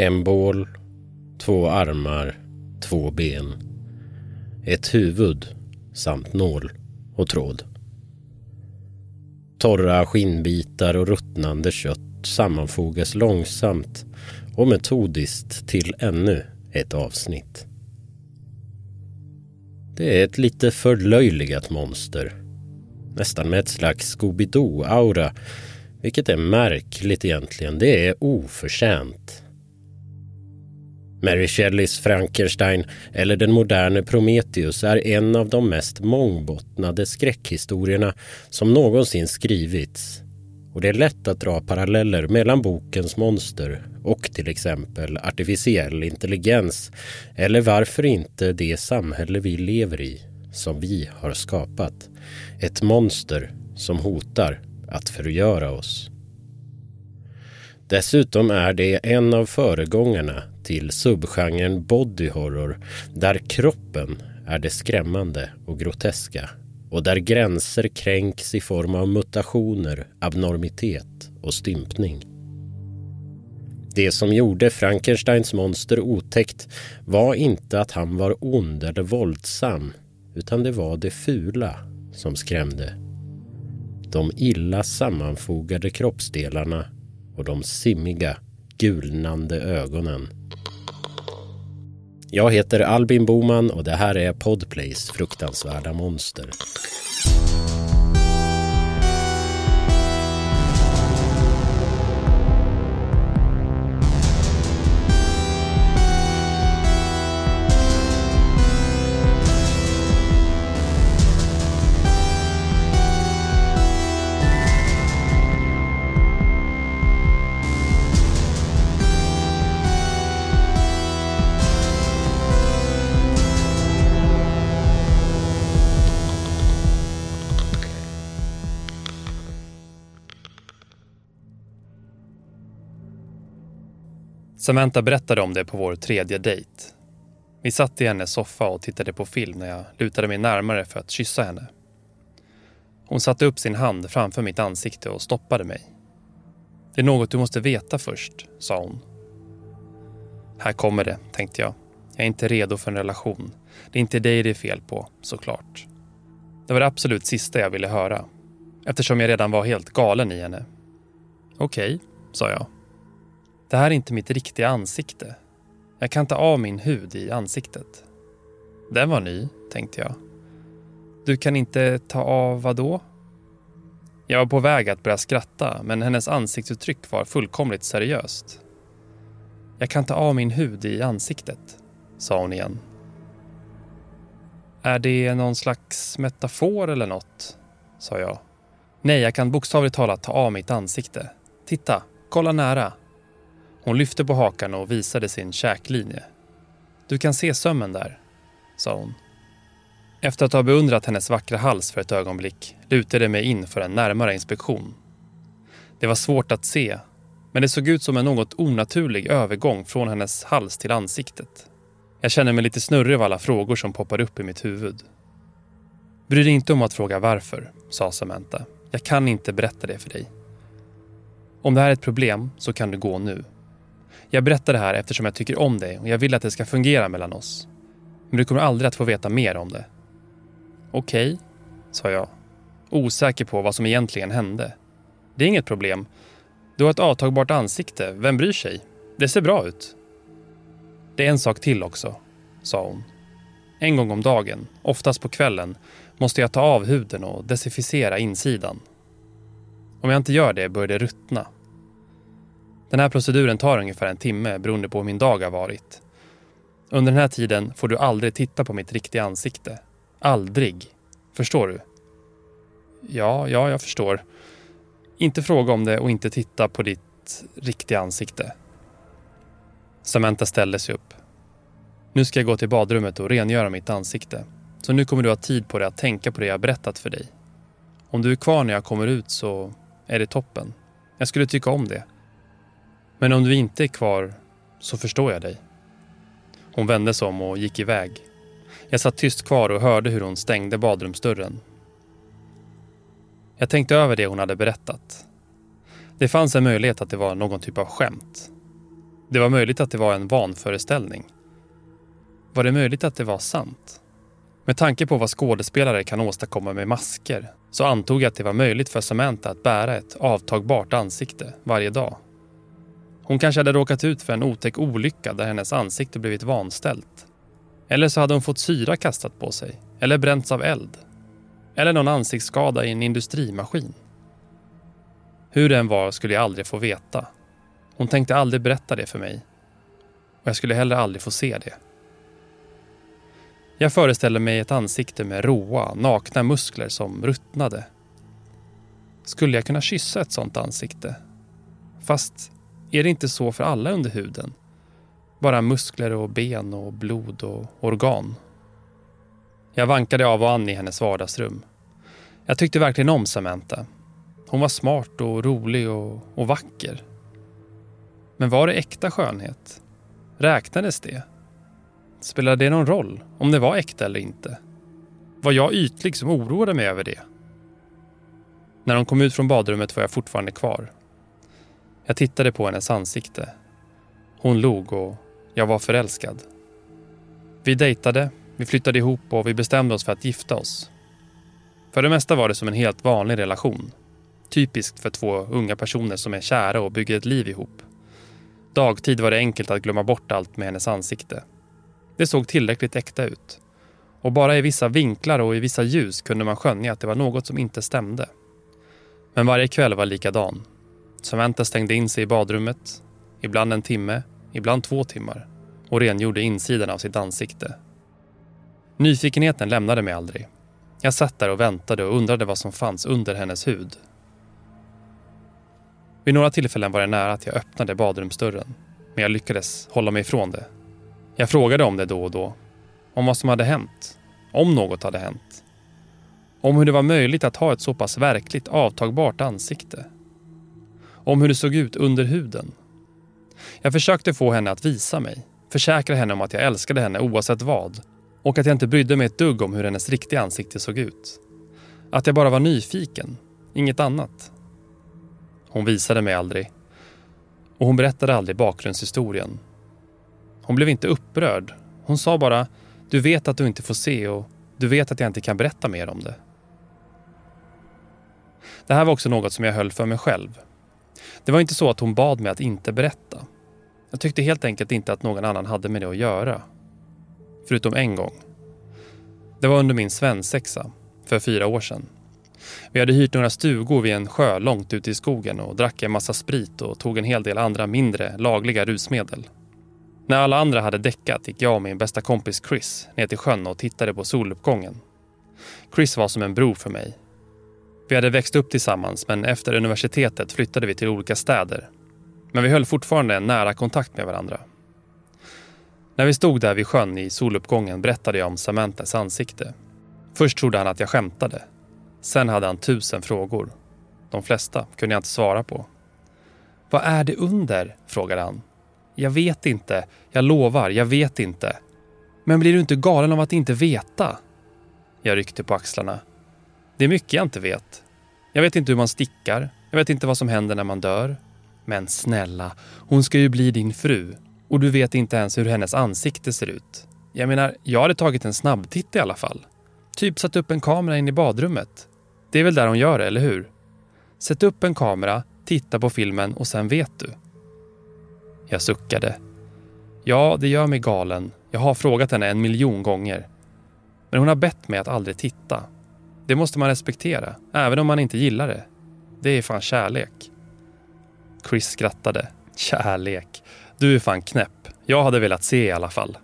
En bål, två armar, två ben. Ett huvud samt nål och tråd. Torra skinnbitar och ruttnande kött sammanfogas långsamt och metodiskt till ännu ett avsnitt. Det är ett lite förlöjligat monster. Nästan med ett slags Scooby-Doo-aura. Vilket är märkligt egentligen. Det är oförtjänt. Mary Shelleys Frankenstein eller den moderne Prometheus är en av de mest mångbottnade skräckhistorierna som någonsin skrivits. Och det är lätt att dra paralleller mellan bokens monster och till exempel artificiell intelligens eller varför inte det samhälle vi lever i som vi har skapat. Ett monster som hotar att förgöra oss. Dessutom är det en av föregångarna till subgenren body horror där kroppen är det skrämmande och groteska och där gränser kränks i form av mutationer, abnormitet och stympning. Det som gjorde Frankensteins monster otäckt var inte att han var ond eller våldsam utan det var det fula som skrämde. De illa sammanfogade kroppsdelarna och de simmiga, gulnande ögonen. Jag heter Albin Boman och det här är Podplays fruktansvärda monster. Samantha berättade om det på vår tredje dejt. Vi satt i hennes soffa och tittade på film när jag lutade mig närmare för att kyssa henne. Hon satte upp sin hand framför mitt ansikte och stoppade mig. Det är något du måste veta först, sa hon. Här kommer det, tänkte jag. Jag är inte redo för en relation. Det är inte dig det är fel på, såklart. Det var det absolut sista jag ville höra. Eftersom jag redan var helt galen i henne. Okej, okay, sa jag det här är inte mitt riktiga ansikte. Jag kan ta av min hud i ansiktet. Den var ny, tänkte jag. Du kan inte ta av vad då? Jag var på väg att börja skratta, men hennes ansiktsuttryck var fullkomligt seriöst. Jag kan ta av min hud i ansiktet, sa hon igen. Är det någon slags metafor eller något? sa jag. Nej, jag kan bokstavligt talat ta av mitt ansikte. Titta, kolla nära. Hon lyfte på hakan och visade sin käklinje. Du kan se sömmen där, sa hon. Efter att ha beundrat hennes vackra hals för ett ögonblick lutade jag mig in för en närmare inspektion. Det var svårt att se, men det såg ut som en något onaturlig övergång från hennes hals till ansiktet. Jag kände mig lite snurrig av alla frågor som poppade upp i mitt huvud. Bry dig inte om att fråga varför, sa Samantha. Jag kan inte berätta det för dig. Om det här är ett problem så kan du gå nu. Jag berättar det här eftersom jag tycker om dig och jag vill att det ska fungera mellan oss. Men du kommer aldrig att få veta mer om det. Okej, okay, sa jag. Osäker på vad som egentligen hände. Det är inget problem. Du har ett avtagbart ansikte, vem bryr sig? Det ser bra ut. Det är en sak till också, sa hon. En gång om dagen, oftast på kvällen, måste jag ta av huden och desinficera insidan. Om jag inte gör det börjar det ruttna den här proceduren tar ungefär en timme beroende på hur min dag har varit. Under den här tiden får du aldrig titta på mitt riktiga ansikte. Aldrig. Förstår du? Ja, ja, jag förstår. Inte fråga om det och inte titta på ditt riktiga ansikte. Samantha ställde sig upp. Nu ska jag gå till badrummet och rengöra mitt ansikte. Så nu kommer du ha tid på dig att tänka på det jag berättat för dig. Om du är kvar när jag kommer ut så är det toppen. Jag skulle tycka om det. Men om du inte är kvar så förstår jag dig. Hon vände sig om och gick iväg. Jag satt tyst kvar och hörde hur hon stängde badrumsdörren. Jag tänkte över det hon hade berättat. Det fanns en möjlighet att det var någon typ av skämt. Det var möjligt att det var en vanföreställning. Var det möjligt att det var sant? Med tanke på vad skådespelare kan åstadkomma med masker så antog jag att det var möjligt för Samantha att bära ett avtagbart ansikte varje dag. Hon kanske hade råkat ut för en otäck olycka där hennes ansikte blivit vanställt. Eller så hade hon fått syra kastat på sig, eller bränts av eld. Eller någon ansiktsskada i en industrimaskin. Hur det än var skulle jag aldrig få veta. Hon tänkte aldrig berätta det för mig. Och jag skulle heller aldrig få se det. Jag föreställer mig ett ansikte med råa, nakna muskler som ruttnade. Skulle jag kunna kyssa ett sånt ansikte? Fast är det inte så för alla under huden? Bara muskler och ben och blod och organ. Jag vankade av och an i hennes vardagsrum. Jag tyckte verkligen om Samantha. Hon var smart och rolig och, och vacker. Men var det äkta skönhet? Räknades det? Spelade det någon roll om det var äkta eller inte? Var jag ytlig som oroade mig över det? När hon kom ut från badrummet var jag fortfarande kvar. Jag tittade på hennes ansikte. Hon log och jag var förälskad. Vi dejtade, vi flyttade ihop och vi bestämde oss för att gifta oss. För det mesta var det som en helt vanlig relation. Typiskt för två unga personer som är kära och bygger ett liv ihop. Dagtid var det enkelt att glömma bort allt med hennes ansikte. Det såg tillräckligt äkta ut. Och bara i vissa vinklar och i vissa ljus kunde man skönja att det var något som inte stämde. Men varje kväll var likadan. Samantha stängde in sig i badrummet, ibland en timme, ibland två timmar och rengjorde insidan av sitt ansikte. Nyfikenheten lämnade mig aldrig. Jag satt där och väntade och undrade vad som fanns under hennes hud. Vid några tillfällen var det nära att jag öppnade badrumsdörren, men jag lyckades hålla mig ifrån det. Jag frågade om det då och då. Om vad som hade hänt. Om något hade hänt. Om hur det var möjligt att ha ett så pass verkligt avtagbart ansikte. Om hur det såg ut under huden. Jag försökte få henne att visa mig. Försäkra henne om att jag älskade henne oavsett vad. Och att jag inte brydde mig ett dugg om hur hennes riktiga ansikte såg ut. Att jag bara var nyfiken. Inget annat. Hon visade mig aldrig. Och hon berättade aldrig bakgrundshistorien hon blev inte upprörd. Hon sa bara du vet att du inte får se och du vet att jag inte kan berätta mer om det. Det här var också något som jag höll för mig själv. Det var inte så att hon bad mig att inte berätta. Jag tyckte helt enkelt inte att någon annan hade med det att göra. Förutom en gång. Det var under min svensexa, för fyra år sedan. Vi hade hyrt några stugor vid en sjö långt ute i skogen och drack en massa sprit och tog en hel del andra mindre lagliga rusmedel. När alla andra hade däckat gick jag och min bästa kompis Chris ner till sjön och tittade på soluppgången. Chris var som en bror för mig. Vi hade växt upp tillsammans men efter universitetet flyttade vi till olika städer. Men vi höll fortfarande en nära kontakt med varandra. När vi stod där vid sjön i soluppgången berättade jag om Samantas ansikte. Först trodde han att jag skämtade. Sen hade han tusen frågor. De flesta kunde jag inte svara på. Vad är det under? frågade han. Jag vet inte. Jag lovar, jag vet inte. Men blir du inte galen av att inte veta? Jag ryckte på axlarna. Det är mycket jag inte vet. Jag vet inte hur man stickar. Jag vet inte vad som händer när man dör. Men snälla, hon ska ju bli din fru. Och du vet inte ens hur hennes ansikte ser ut. Jag menar, jag hade tagit en snabbtitt i alla fall. Typ satt upp en kamera in i badrummet. Det är väl där hon gör det, eller hur? Sätt upp en kamera, titta på filmen och sen vet du. Jag suckade. Ja, det gör mig galen. Jag har frågat henne en miljon gånger. Men hon har bett mig att aldrig titta. Det måste man respektera, även om man inte gillar det. Det är fan kärlek. Chris skrattade. Kärlek. Du är fan knäpp. Jag hade velat se i alla fall.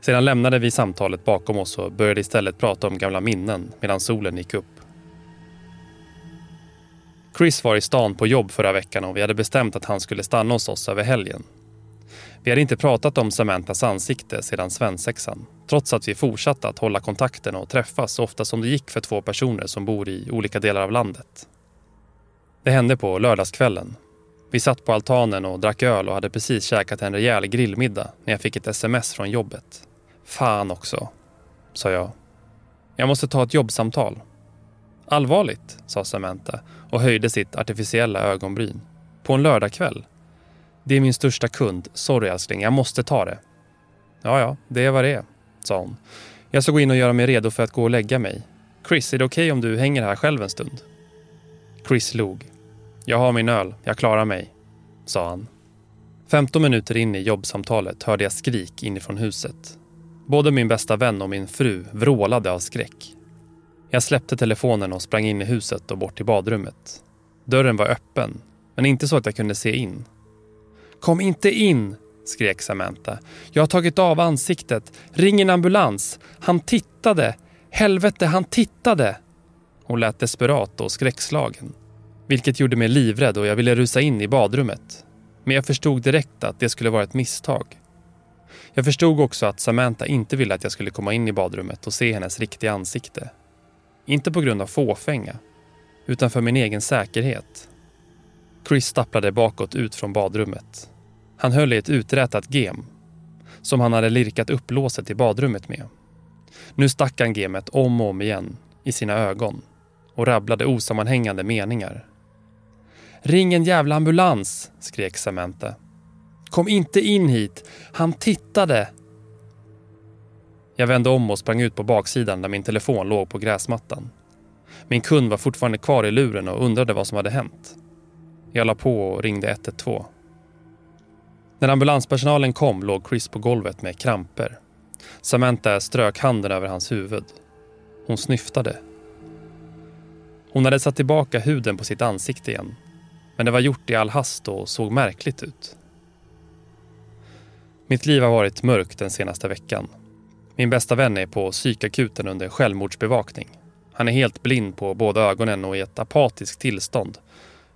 Sedan lämnade vi samtalet bakom oss och började istället prata om gamla minnen medan solen gick upp. Chris var i stan på jobb förra veckan och vi hade bestämt att han skulle stanna hos oss över helgen. Vi hade inte pratat om Samanthas ansikte sedan svensexan, trots att vi fortsatte att hålla kontakten och träffas så ofta som det gick för två personer som bor i olika delar av landet. Det hände på lördagskvällen. Vi satt på altanen och drack öl och hade precis käkat en rejäl grillmiddag när jag fick ett sms från jobbet. Fan också, sa jag. Jag måste ta ett jobbsamtal. Allvarligt, sa Samantha och höjde sitt artificiella ögonbryn. På en lördagkväll. Det är min största kund. Sorry älskling, jag måste ta det. Ja, ja, det är vad det är, sa hon. Jag ska gå in och göra mig redo för att gå och lägga mig. Chris, är det okej okay om du hänger här själv en stund? Chris log. Jag har min öl, jag klarar mig, sa han. 15 minuter in i jobbsamtalet hörde jag skrik inifrån huset. Både min bästa vän och min fru vrålade av skräck. Jag släppte telefonen och sprang in i huset och bort till badrummet. Dörren var öppen, men inte så att jag kunde se in. Kom inte in! skrek Samantha. Jag har tagit av ansiktet. Ring en ambulans. Han tittade. Helvete, han tittade! Hon lät desperat och skräckslagen. Vilket gjorde mig livrädd och jag ville rusa in i badrummet. Men jag förstod direkt att det skulle vara ett misstag. Jag förstod också att Samantha inte ville att jag skulle komma in i badrummet och se hennes riktiga ansikte. Inte på grund av fåfänga, utan för min egen säkerhet. Chris stapplade bakåt ut från badrummet. Han höll i ett uträtat gem som han hade lirkat upp låset i badrummet med. Nu stack han gemet om och om igen i sina ögon och rabblade osammanhängande meningar. Ring en jävla ambulans, skrek Samantha. Kom inte in hit. Han tittade. Jag vände om och sprang ut på baksidan där min telefon låg på gräsmattan. Min kund var fortfarande kvar i luren och undrade vad som hade hänt. Jag la på och ringde 112. När ambulanspersonalen kom låg Chris på golvet med kramper. Samantha strök handen över hans huvud. Hon snyftade. Hon hade satt tillbaka huden på sitt ansikte igen. Men det var gjort i all hast och såg märkligt ut. Mitt liv har varit mörkt den senaste veckan. Min bästa vän är på psykakuten under självmordsbevakning. Han är helt blind på båda ögonen och i ett apatiskt tillstånd.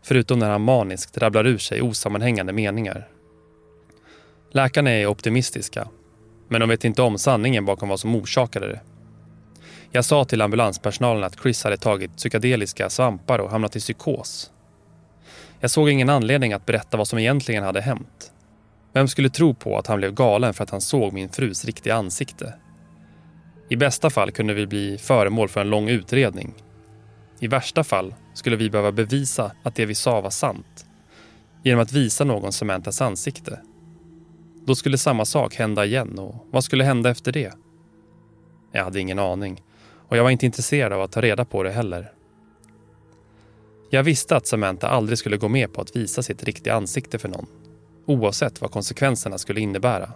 Förutom när han maniskt rabblar ur sig osammanhängande meningar. Läkarna är optimistiska, men de vet inte om sanningen bakom vad som orsakade det. Jag sa till ambulanspersonalen att Chris hade tagit psykedeliska svampar och hamnat i psykos. Jag såg ingen anledning att berätta vad som egentligen hade hänt. Vem skulle tro på att han blev galen för att han såg min frus riktiga ansikte? I bästa fall kunde vi bli föremål för en lång utredning. I värsta fall skulle vi behöva bevisa att det vi sa var sant genom att visa någon Samantas ansikte. Då skulle samma sak hända igen och vad skulle hända efter det? Jag hade ingen aning och jag var inte intresserad av att ta reda på det heller. Jag visste att Samantha aldrig skulle gå med på att visa sitt riktiga ansikte för någon oavsett vad konsekvenserna skulle innebära.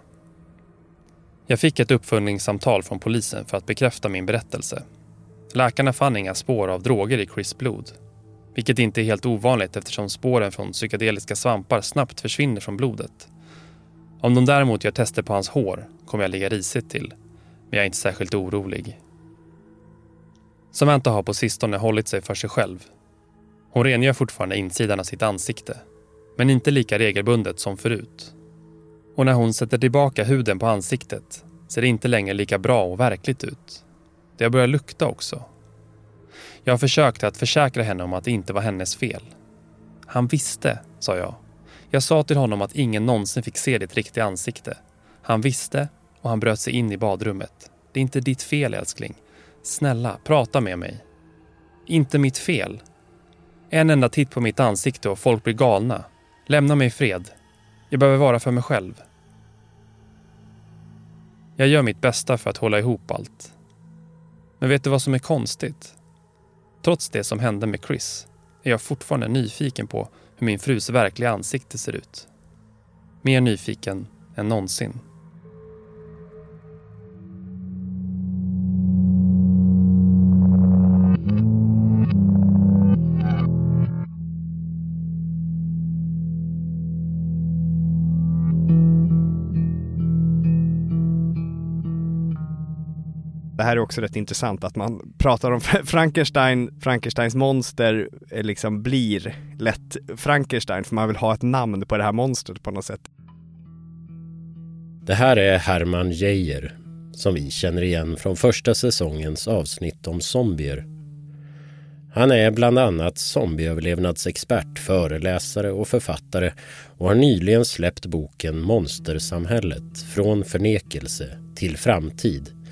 Jag fick ett uppföljningssamtal från polisen för att bekräfta min berättelse. Läkarna fann inga spår av droger i Chris blod. Vilket inte är helt ovanligt eftersom spåren från psykedeliska svampar snabbt försvinner från blodet. Om de däremot gör tester på hans hår kommer jag ligga risigt till. Men jag är inte särskilt orolig. Samantha har på sistone hållit sig för sig själv. Hon rengör fortfarande insidan av sitt ansikte men inte lika regelbundet som förut. Och när hon sätter tillbaka huden på ansiktet ser det inte längre lika bra och verkligt ut. Det har börjat lukta också. Jag har försökt att försäkra henne om att det inte var hennes fel. Han visste, sa jag. Jag sa till honom att ingen någonsin fick se ditt riktiga ansikte. Han visste och han bröt sig in i badrummet. Det är inte ditt fel älskling. Snälla, prata med mig. Inte mitt fel. En enda titt på mitt ansikte och folk blir galna. Lämna mig i fred. Jag behöver vara för mig själv. Jag gör mitt bästa för att hålla ihop allt. Men vet du vad som är konstigt? Trots det som hände med Chris är jag fortfarande nyfiken på hur min frus verkliga ansikte ser ut. Mer nyfiken än någonsin. Det här är också rätt intressant att man pratar om Frankenstein, Frankensteins monster eh, liksom blir lätt Frankenstein för man vill ha ett namn på det här monstret på något sätt. Det här är Herman Geijer som vi känner igen från första säsongens avsnitt om zombier. Han är bland annat zombieöverlevnadsexpert, föreläsare och författare och har nyligen släppt boken Monstersamhället från förnekelse till framtid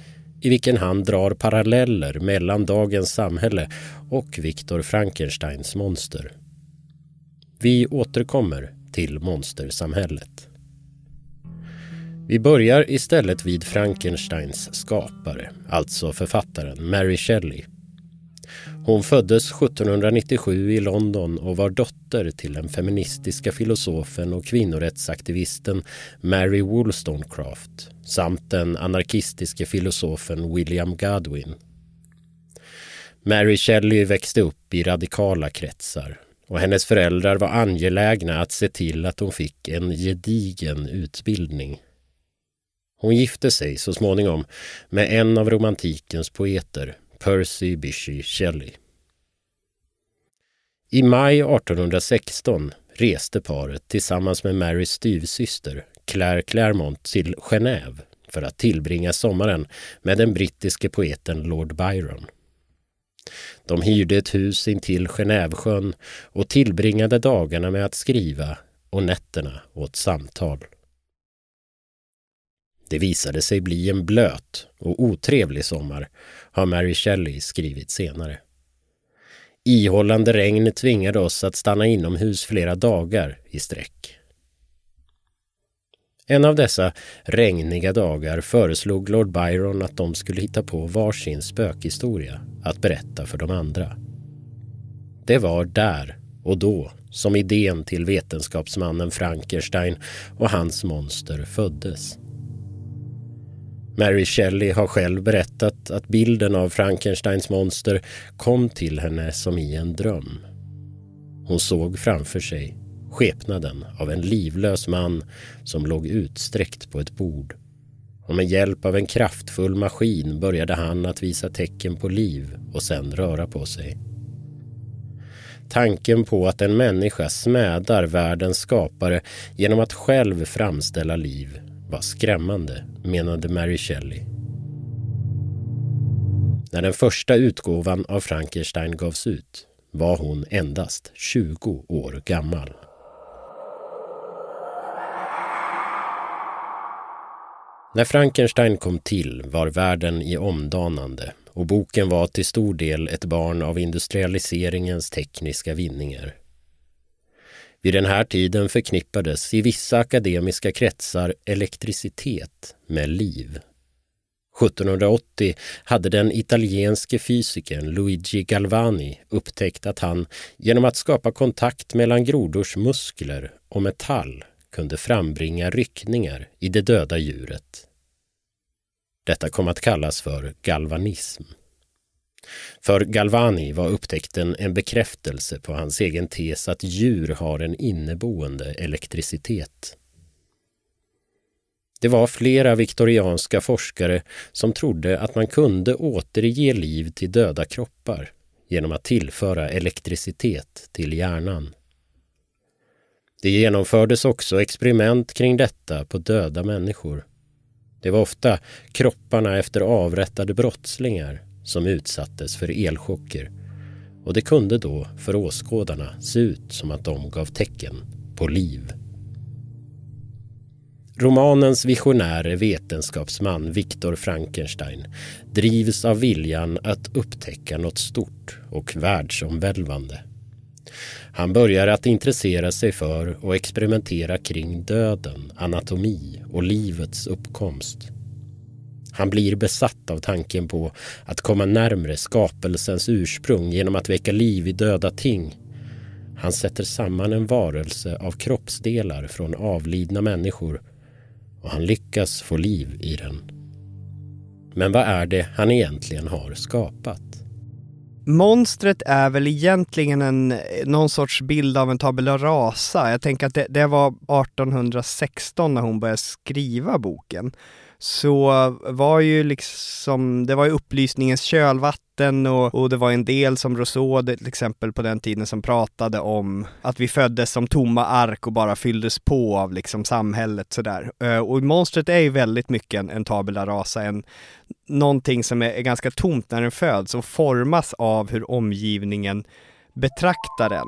i vilken han drar paralleller mellan dagens samhälle och Viktor Frankensteins monster. Vi återkommer till monstersamhället. Vi börjar istället vid Frankensteins skapare, alltså författaren Mary Shelley. Hon föddes 1797 i London och var dotter till den feministiska filosofen och kvinnorättsaktivisten Mary Wollstonecraft samt den anarkistiske filosofen William Godwin. Mary Shelley växte upp i radikala kretsar och hennes föräldrar var angelägna att se till att hon fick en gedigen utbildning. Hon gifte sig så småningom med en av romantikens poeter, Percy Bysshe Shelley. I maj 1816 reste paret tillsammans med Marys styvsyster Claire Claremont till Genève för att tillbringa sommaren med den brittiske poeten Lord Byron. De hyrde ett hus intill Genèvesjön och tillbringade dagarna med att skriva och nätterna åt samtal. Det visade sig bli en blöt och otrevlig sommar, har Mary Shelley skrivit senare. Ihållande regn tvingade oss att stanna inomhus flera dagar i sträck. En av dessa regniga dagar föreslog Lord Byron att de skulle hitta på varsin spökhistoria att berätta för de andra. Det var där och då som idén till vetenskapsmannen Frankenstein och hans monster föddes. Mary Shelley har själv berättat att bilden av Frankensteins monster kom till henne som i en dröm. Hon såg framför sig skepnaden av en livlös man som låg utsträckt på ett bord. Och med hjälp av en kraftfull maskin började han att visa tecken på liv och sen röra på sig. Tanken på att en människa smädar världens skapare genom att själv framställa liv var skrämmande, menade Mary Shelley. När den första utgåvan av Frankenstein gavs ut var hon endast 20 år gammal. När Frankenstein kom till var världen i omdanande och boken var till stor del ett barn av industrialiseringens tekniska vinningar. Vid den här tiden förknippades i vissa akademiska kretsar elektricitet med liv. 1780 hade den italienske fysikern Luigi Galvani upptäckt att han genom att skapa kontakt mellan grodors muskler och metall kunde frambringa ryckningar i det döda djuret. Detta kom att kallas för galvanism. För Galvani var upptäckten en bekräftelse på hans egen tes att djur har en inneboende elektricitet. Det var flera viktorianska forskare som trodde att man kunde återge liv till döda kroppar genom att tillföra elektricitet till hjärnan. Det genomfördes också experiment kring detta på döda människor. Det var ofta kropparna efter avrättade brottslingar som utsattes för elchocker och det kunde då för åskådarna se ut som att de gav tecken på liv. Romanens visionäre vetenskapsman Viktor Frankenstein drivs av viljan att upptäcka något stort och världsomvälvande. Han börjar att intressera sig för och experimentera kring döden, anatomi och livets uppkomst. Han blir besatt av tanken på att komma närmre skapelsens ursprung genom att väcka liv i döda ting. Han sätter samman en varelse av kroppsdelar från avlidna människor och han lyckas få liv i den. Men vad är det han egentligen har skapat? Monstret är väl egentligen en, någon sorts bild av en tabula rasa. Jag tänker att det, det var 1816 när hon började skriva boken så var ju liksom, det var ju upplysningens kölvatten och, och det var en del som Rousseau till exempel på den tiden som pratade om att vi föddes som tomma ark och bara fylldes på av liksom samhället sådär. Eh, och monstret är ju väldigt mycket en, en tabula rasa, en, någonting som är, är ganska tomt när den föds och formas av hur omgivningen betraktar den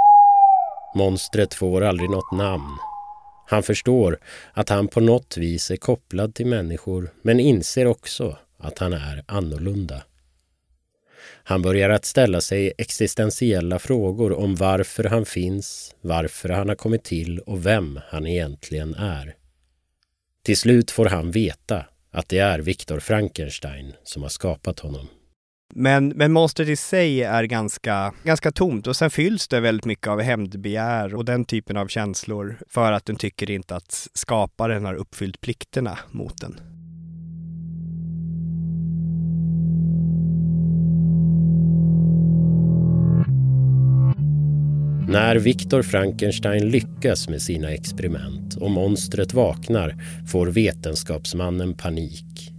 Monstret får aldrig något namn. Han förstår att han på något vis är kopplad till människor men inser också att han är annorlunda. Han börjar att ställa sig existentiella frågor om varför han finns, varför han har kommit till och vem han egentligen är. Till slut får han veta att det är Viktor Frankenstein som har skapat honom. Men, men monstret i sig är ganska, ganska tomt och sen fylls det väldigt mycket av hämndbegär och den typen av känslor för att den tycker inte att skaparen har uppfyllt plikterna mot den. När Viktor Frankenstein lyckas med sina experiment och monstret vaknar får vetenskapsmannen panik.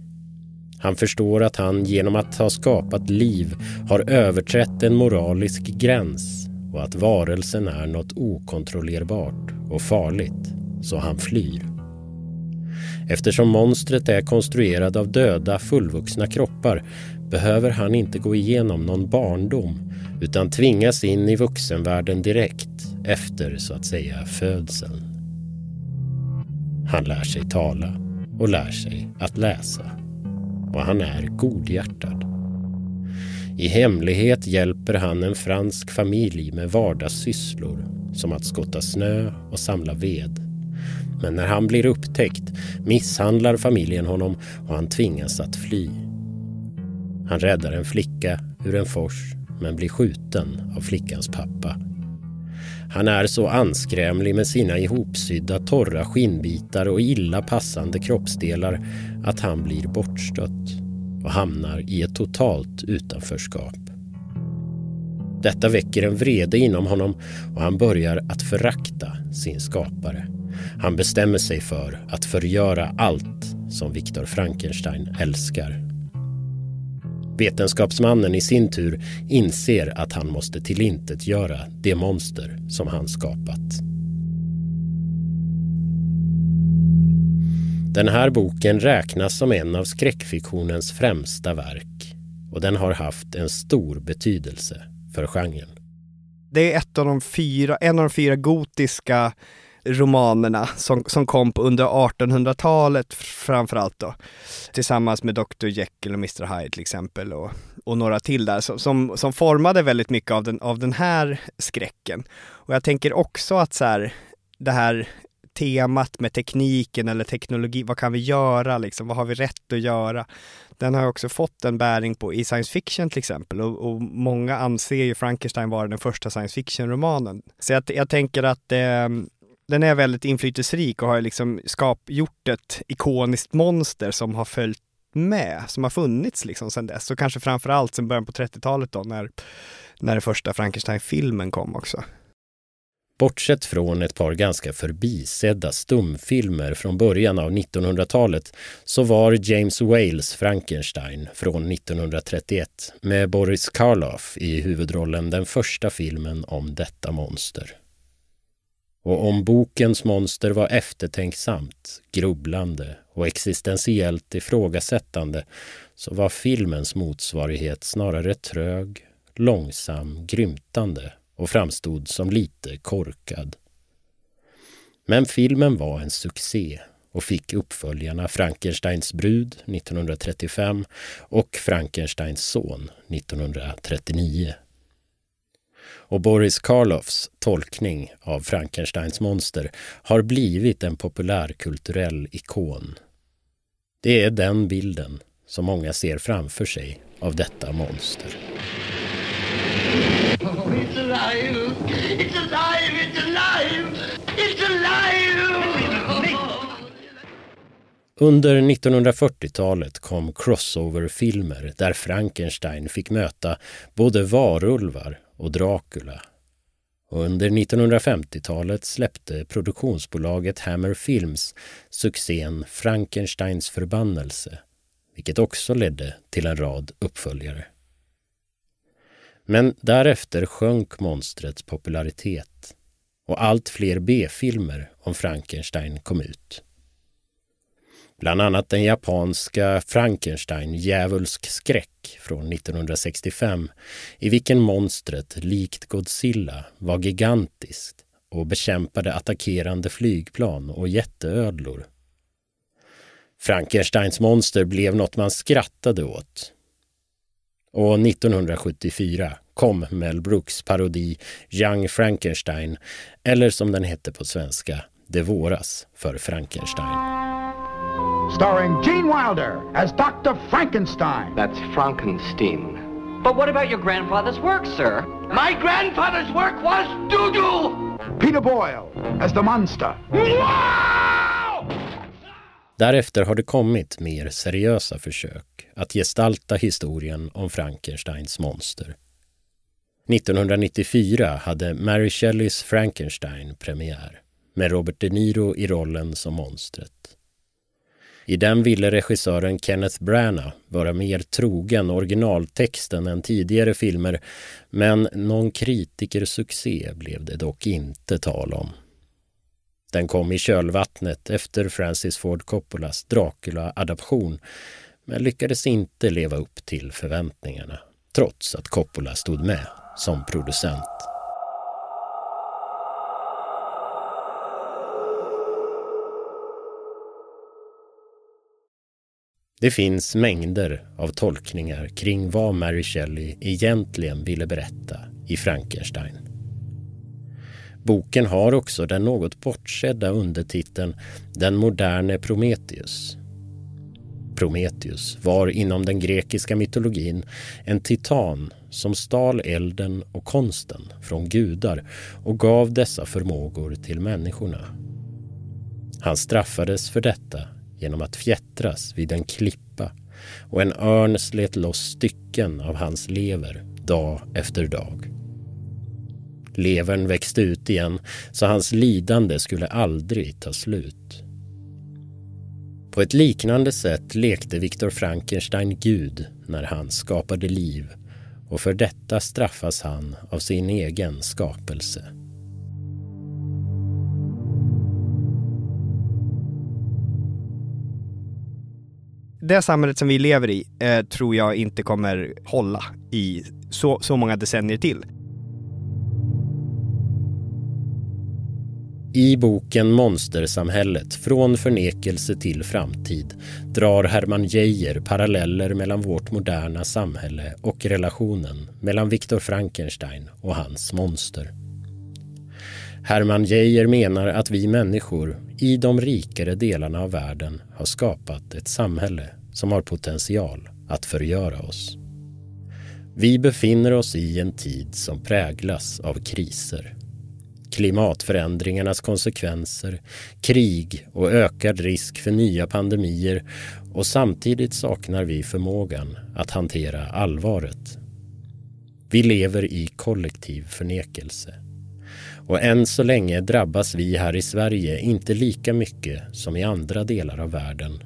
Han förstår att han genom att ha skapat liv har överträtt en moralisk gräns och att varelsen är något okontrollerbart och farligt, så han flyr. Eftersom monstret är konstruerad av döda fullvuxna kroppar behöver han inte gå igenom någon barndom utan tvingas in i vuxenvärlden direkt efter så att säga födseln. Han lär sig tala och lär sig att läsa. Och han är godhjärtad. I hemlighet hjälper han en fransk familj med vardagssysslor som att skotta snö och samla ved. Men när han blir upptäckt misshandlar familjen honom och han tvingas att fly. Han räddar en flicka ur en fors men blir skjuten av flickans pappa. Han är så anskrämlig med sina ihopsydda torra skinnbitar och illa passande kroppsdelar att han blir bortstött och hamnar i ett totalt utanförskap. Detta väcker en vrede inom honom och han börjar att förakta sin skapare. Han bestämmer sig för att förgöra allt som Viktor Frankenstein älskar Vetenskapsmannen i sin tur inser att han måste tillintetgöra det monster som han skapat. Den här boken räknas som en av skräckfiktionens främsta verk och den har haft en stor betydelse för genren. Det är ett av de fyra, en av de fyra gotiska romanerna som, som kom under 1800-talet framförallt då. Tillsammans med Dr Jekyll och Mr Hyde till exempel och, och några till där som, som, som, formade väldigt mycket av den, av den här skräcken. Och jag tänker också att så här, det här temat med tekniken eller teknologi, vad kan vi göra liksom, vad har vi rätt att göra? Den har också fått en bäring på i science fiction till exempel och, och många anser ju Frankenstein vara den första science fiction-romanen. Så jag, jag tänker att eh, den är väldigt inflytelserik och har liksom skap, gjort ett ikoniskt monster som har följt med, som har funnits liksom sedan dess. Och kanske framförallt sedan början på 30-talet då när, när den första Frankenstein-filmen kom också. Bortsett från ett par ganska förbisedda stumfilmer från början av 1900-talet så var James Wales Frankenstein från 1931 med Boris Karloff i huvudrollen den första filmen om detta monster. Och om bokens monster var eftertänksamt, grubblande och existentiellt ifrågasättande så var filmens motsvarighet snarare trög, långsam, grymtande och framstod som lite korkad. Men filmen var en succé och fick uppföljarna Frankensteins brud 1935 och Frankensteins son 1939 och Boris Karloffs tolkning av Frankensteins monster har blivit en populärkulturell ikon. Det är den bilden som många ser framför sig av detta monster. Oh, it's alive! It's alive! It's alive! It's alive! Under 1940-talet kom crossover-filmer där Frankenstein fick möta både varulvar och Dracula. och under 1950-talet släppte produktionsbolaget Hammer Films succén Frankensteins förbannelse, vilket också ledde till en rad uppföljare. Men därefter sjönk monstrets popularitet och allt fler B-filmer om Frankenstein kom ut. Bland annat den japanska Frankenstein Djävulsk skräck från 1965 i vilken monstret likt Godzilla var gigantiskt och bekämpade attackerande flygplan och jätteödlor. Frankensteins monster blev något man skrattade åt. Och 1974 kom Mel Brooks parodi Young Frankenstein, eller som den hette på svenska, Det våras för Frankenstein starring Gene Wilder as Dr. Frankenstein. That's Frankenstein. But what about your grandfather's work, sir? My grandfather's work was doo-doo! Peter Boyle as the monster. Därefter har det kommit mer seriösa försök att gestalta historien om Frankensteins monster. 1994 hade Mary Shelleys Frankenstein premiär med Robert De Niro i rollen som monstret. I den ville regissören Kenneth Branagh vara mer trogen originaltexten än tidigare filmer men någon kritikersuccé blev det dock inte tal om. Den kom i kölvattnet efter Francis Ford Coppolas Dracula-adaption men lyckades inte leva upp till förväntningarna trots att Coppola stod med som producent. Det finns mängder av tolkningar kring vad Mary Shelley egentligen ville berätta i Frankenstein. Boken har också den något bortsedda undertiteln Den moderne Prometheus. Prometheus var inom den grekiska mytologin en titan som stal elden och konsten från gudar och gav dessa förmågor till människorna. Han straffades för detta genom att fjättras vid en klippa och en örn slet loss stycken av hans lever dag efter dag. Levern växte ut igen så hans lidande skulle aldrig ta slut. På ett liknande sätt lekte Viktor Frankenstein Gud när han skapade liv och för detta straffas han av sin egen skapelse. Det samhället som vi lever i eh, tror jag inte kommer hålla i så, så många decennier till. I boken Monstersamhället från förnekelse till framtid drar Hermann Geijer paralleller mellan vårt moderna samhälle och relationen mellan Viktor Frankenstein och hans monster. Hermann Geijer menar att vi människor i de rikare delarna av världen har skapat ett samhälle som har potential att förgöra oss. Vi befinner oss i en tid som präglas av kriser. Klimatförändringarnas konsekvenser, krig och ökad risk för nya pandemier och samtidigt saknar vi förmågan att hantera allvaret. Vi lever i kollektiv förnekelse. Och än så länge drabbas vi här i Sverige inte lika mycket som i andra delar av världen.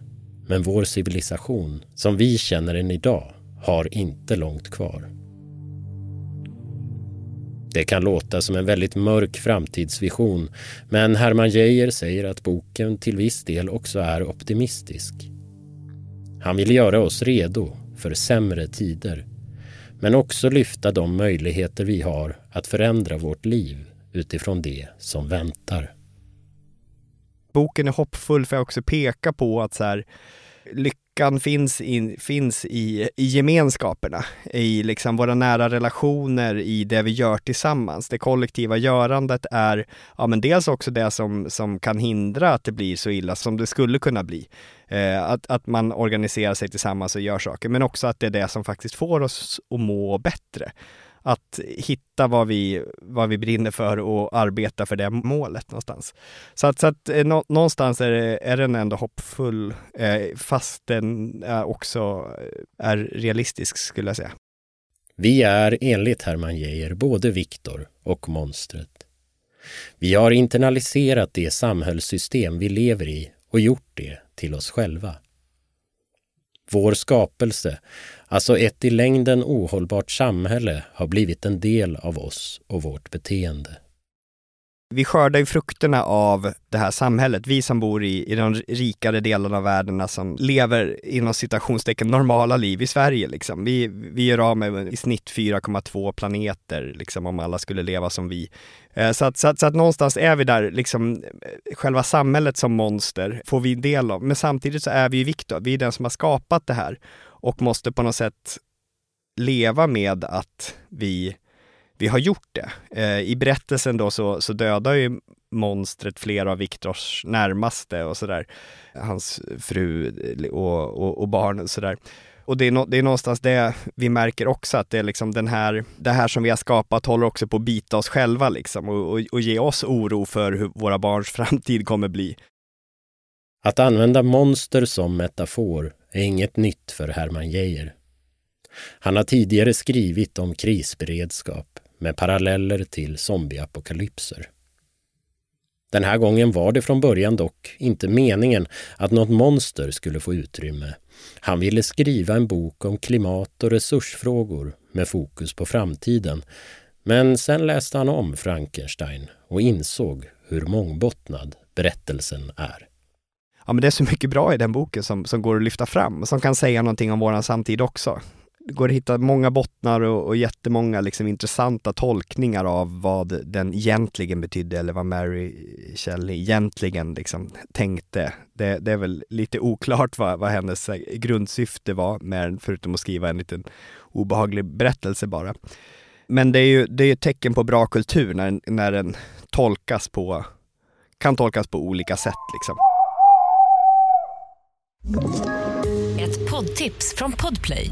Men vår civilisation, som vi känner den idag, har inte långt kvar. Det kan låta som en väldigt mörk framtidsvision men Hermann Geijer säger att boken till viss del också är optimistisk. Han vill göra oss redo för sämre tider men också lyfta de möjligheter vi har att förändra vårt liv utifrån det som väntar. Boken är hoppfull för att också peka på att så här, lyckan finns, in, finns i, i gemenskaperna, i liksom våra nära relationer, i det vi gör tillsammans. Det kollektiva görandet är ja, men dels också det som, som kan hindra att det blir så illa som det skulle kunna bli. Eh, att, att man organiserar sig tillsammans och gör saker, men också att det är det som faktiskt får oss att må bättre att hitta vad vi, vad vi brinner för och arbeta för det målet någonstans. Så att, så att eh, nå, någonstans är, det, är den ändå hoppfull, eh, fast den eh, också eh, är realistisk skulle jag säga. Vi är enligt Herman Geijer både Viktor och monstret. Vi har internaliserat det samhällssystem vi lever i och gjort det till oss själva. Vår skapelse, alltså ett i längden ohållbart samhälle, har blivit en del av oss och vårt beteende. Vi skördar ju frukterna av det här samhället, vi som bor i, i de rikare delarna av världen som lever inom citationstecken normala liv i Sverige liksom. Vi, vi gör av med i snitt 4,2 planeter liksom om alla skulle leva som vi. Eh, så att, så, att, så att någonstans är vi där, liksom eh, själva samhället som monster får vi del av. Men samtidigt så är vi ju Viktor, vi är den som har skapat det här och måste på något sätt leva med att vi vi har gjort det. Eh, I berättelsen då så, så dödar ju monstret flera av Viktors närmaste och sådär. Hans fru och, och, och barn och sådär. Och det är, no, det är någonstans det vi märker också att det är liksom den här, det här som vi har skapat håller också på att bita oss själva liksom och, och, och ge oss oro för hur våra barns framtid kommer bli. Att använda monster som metafor är inget nytt för Hermann Geijer. Han har tidigare skrivit om krisberedskap, med paralleller till zombieapokalypser. Den här gången var det från början dock inte meningen att något monster skulle få utrymme. Han ville skriva en bok om klimat och resursfrågor med fokus på framtiden. Men sen läste han om Frankenstein och insåg hur mångbottnad berättelsen är. Ja, men det är så mycket bra i den boken som, som går att lyfta fram, och som kan säga någonting om våran samtid också det går att hitta många bottnar och, och jättemånga liksom intressanta tolkningar av vad den egentligen betydde eller vad Mary Shelley egentligen liksom tänkte. Det, det är väl lite oklart vad, vad hennes eh, grundsyfte var, med, förutom att skriva en liten obehaglig berättelse bara. Men det är ju det är ett tecken på bra kultur när, när den tolkas på, kan tolkas på olika sätt liksom. Ett poddtips från Podplay.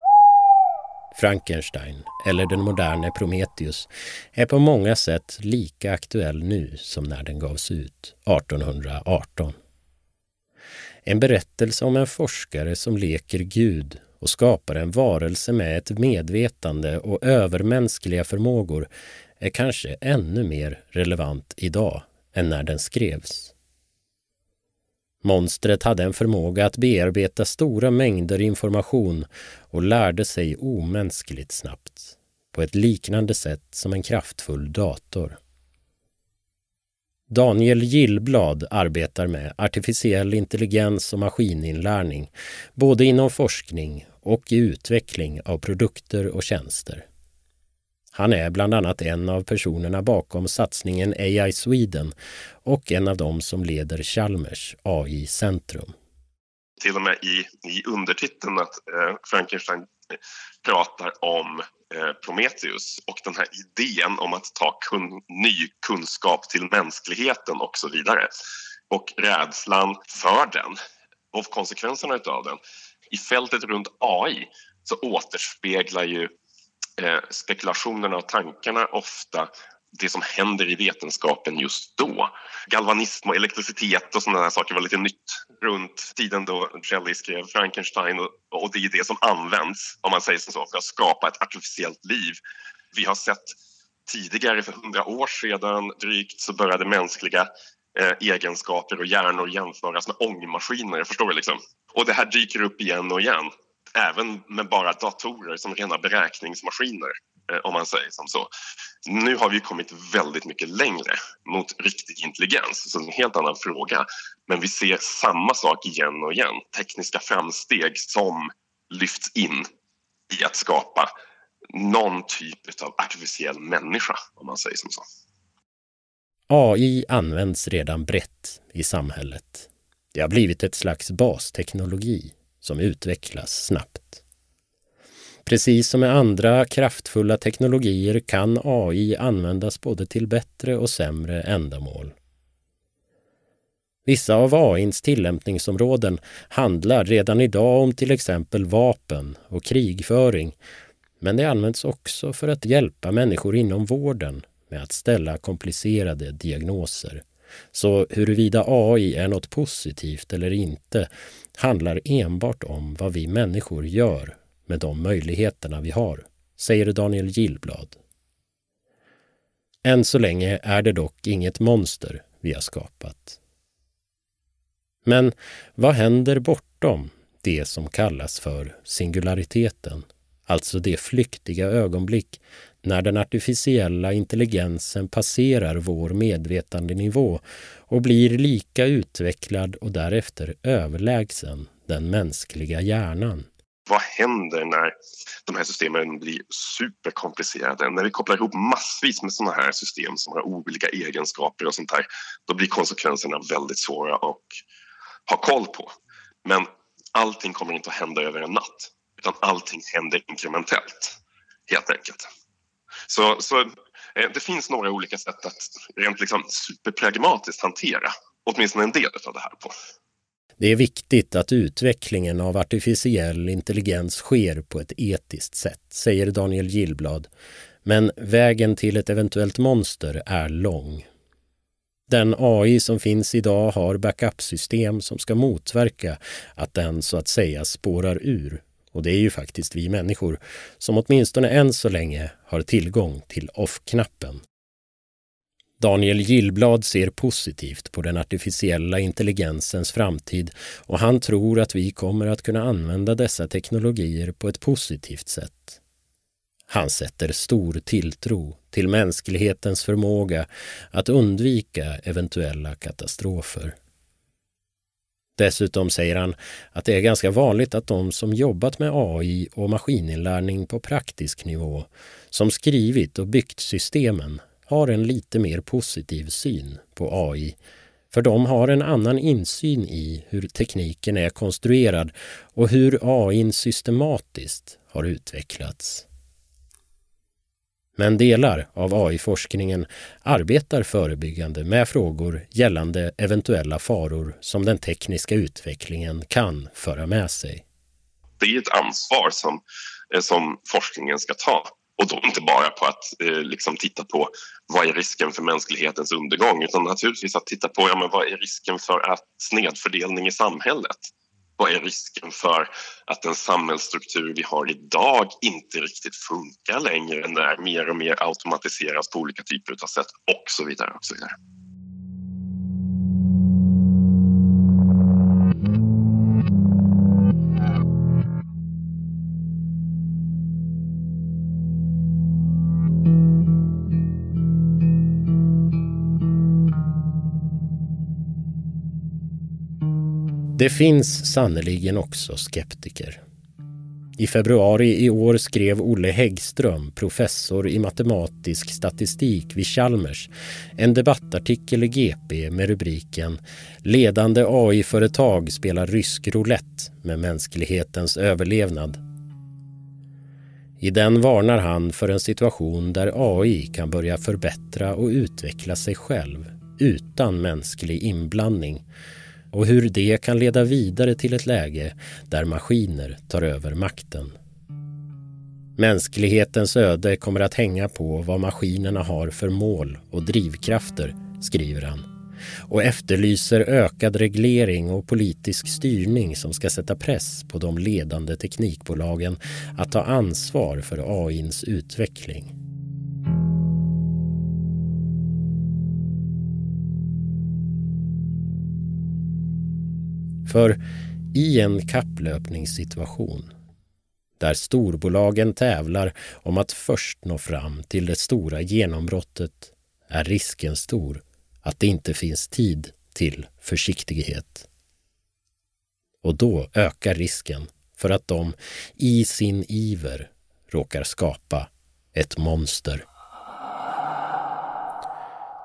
Frankenstein, eller den moderne Prometheus, är på många sätt lika aktuell nu som när den gavs ut 1818. En berättelse om en forskare som leker Gud och skapar en varelse med ett medvetande och övermänskliga förmågor är kanske ännu mer relevant idag än när den skrevs. Monstret hade en förmåga att bearbeta stora mängder information och lärde sig omänskligt snabbt, på ett liknande sätt som en kraftfull dator. Daniel Gillblad arbetar med artificiell intelligens och maskininlärning, både inom forskning och i utveckling av produkter och tjänster. Han är bland annat en av personerna bakom satsningen AI Sweden och en av dem som leder Chalmers AI-centrum. Till och med i, i undertiteln att eh, Frankenstein eh, pratar om eh, Prometheus och den här idén om att ta kun, ny kunskap till mänskligheten och så vidare. Och rädslan för den och konsekvenserna av den. I fältet runt AI så återspeglar ju Eh, spekulationerna och tankarna ofta det som händer i vetenskapen just då. Galvanism och elektricitet och sådana saker var lite nytt runt tiden då Shelley skrev Frankenstein och, och det är det som används, om man säger så, för att skapa ett artificiellt liv. Vi har sett tidigare, för hundra år sedan drygt, så började mänskliga eh, egenskaper och hjärnor jämföras med ångmaskiner, förstår du liksom? Och det här dyker upp igen och igen även med bara datorer som rena beräkningsmaskiner eh, om man säger som så. Nu har vi kommit väldigt mycket längre mot riktig intelligens, så det är en helt annan fråga. Men vi ser samma sak igen och igen, tekniska framsteg som lyfts in i att skapa någon typ av artificiell människa, om man säger som så. AI används redan brett i samhället. Det har blivit ett slags basteknologi som utvecklas snabbt. Precis som med andra kraftfulla teknologier kan AI användas både till bättre och sämre ändamål. Vissa av AIns tillämpningsområden handlar redan idag om till exempel vapen och krigföring. Men det används också för att hjälpa människor inom vården med att ställa komplicerade diagnoser. Så huruvida AI är något positivt eller inte handlar enbart om vad vi människor gör med de möjligheterna vi har, säger Daniel Gillblad. Än så länge är det dock inget monster vi har skapat. Men vad händer bortom det som kallas för singulariteten? Alltså det flyktiga ögonblick när den artificiella intelligensen passerar vår medvetandenivå och blir lika utvecklad och därefter överlägsen den mänskliga hjärnan. Vad händer när de här systemen blir superkomplicerade? När vi kopplar ihop massvis med sådana här system som har olika egenskaper och sånt där, då blir konsekvenserna väldigt svåra att ha koll på. Men allting kommer inte att hända över en natt, utan allting händer inkrementellt, helt enkelt. Så, så eh, det finns några olika sätt att rent liksom superpragmatiskt hantera åtminstone en del av det här på. Det är viktigt att utvecklingen av artificiell intelligens sker på ett etiskt sätt, säger Daniel Gillblad. Men vägen till ett eventuellt monster är lång. Den AI som finns idag har backup-system som ska motverka att den så att säga spårar ur och det är ju faktiskt vi människor som åtminstone än så länge har tillgång till off-knappen. Daniel Gillblad ser positivt på den artificiella intelligensens framtid och han tror att vi kommer att kunna använda dessa teknologier på ett positivt sätt. Han sätter stor tilltro till mänsklighetens förmåga att undvika eventuella katastrofer. Dessutom säger han att det är ganska vanligt att de som jobbat med AI och maskininlärning på praktisk nivå, som skrivit och byggt systemen, har en lite mer positiv syn på AI. För de har en annan insyn i hur tekniken är konstruerad och hur AI systematiskt har utvecklats. Men delar av AI-forskningen arbetar förebyggande med frågor gällande eventuella faror som den tekniska utvecklingen kan föra med sig. Det är ett ansvar som, eh, som forskningen ska ta. Och då inte bara på att eh, liksom titta på vad är risken för mänsklighetens undergång utan naturligtvis att titta på ja, men vad är risken för att snedfördelning i samhället vad är risken för att den samhällsstruktur vi har idag inte riktigt funkar längre när mer och mer automatiseras på olika typer av sätt och så vidare. Och så vidare. Det finns sannoliken också skeptiker. I februari i år skrev Olle Häggström, professor i matematisk statistik vid Chalmers, en debattartikel i GP med rubriken “Ledande AI-företag spelar rysk roulette med mänsklighetens överlevnad”. I den varnar han för en situation där AI kan börja förbättra och utveckla sig själv utan mänsklig inblandning och hur det kan leda vidare till ett läge där maskiner tar över makten. Mänsklighetens öde kommer att hänga på vad maskinerna har för mål och drivkrafter, skriver han och efterlyser ökad reglering och politisk styrning som ska sätta press på de ledande teknikbolagen att ta ansvar för AIns utveckling. För i en kapplöpningssituation där storbolagen tävlar om att först nå fram till det stora genombrottet är risken stor att det inte finns tid till försiktighet. Och då ökar risken för att de i sin iver råkar skapa ett monster.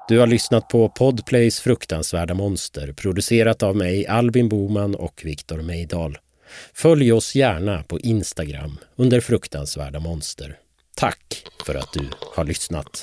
Du har lyssnat på Podplays fruktansvärda monster producerat av mig, Albin Boman och Viktor Meidal. Följ oss gärna på Instagram under fruktansvärda monster. Tack för att du har lyssnat.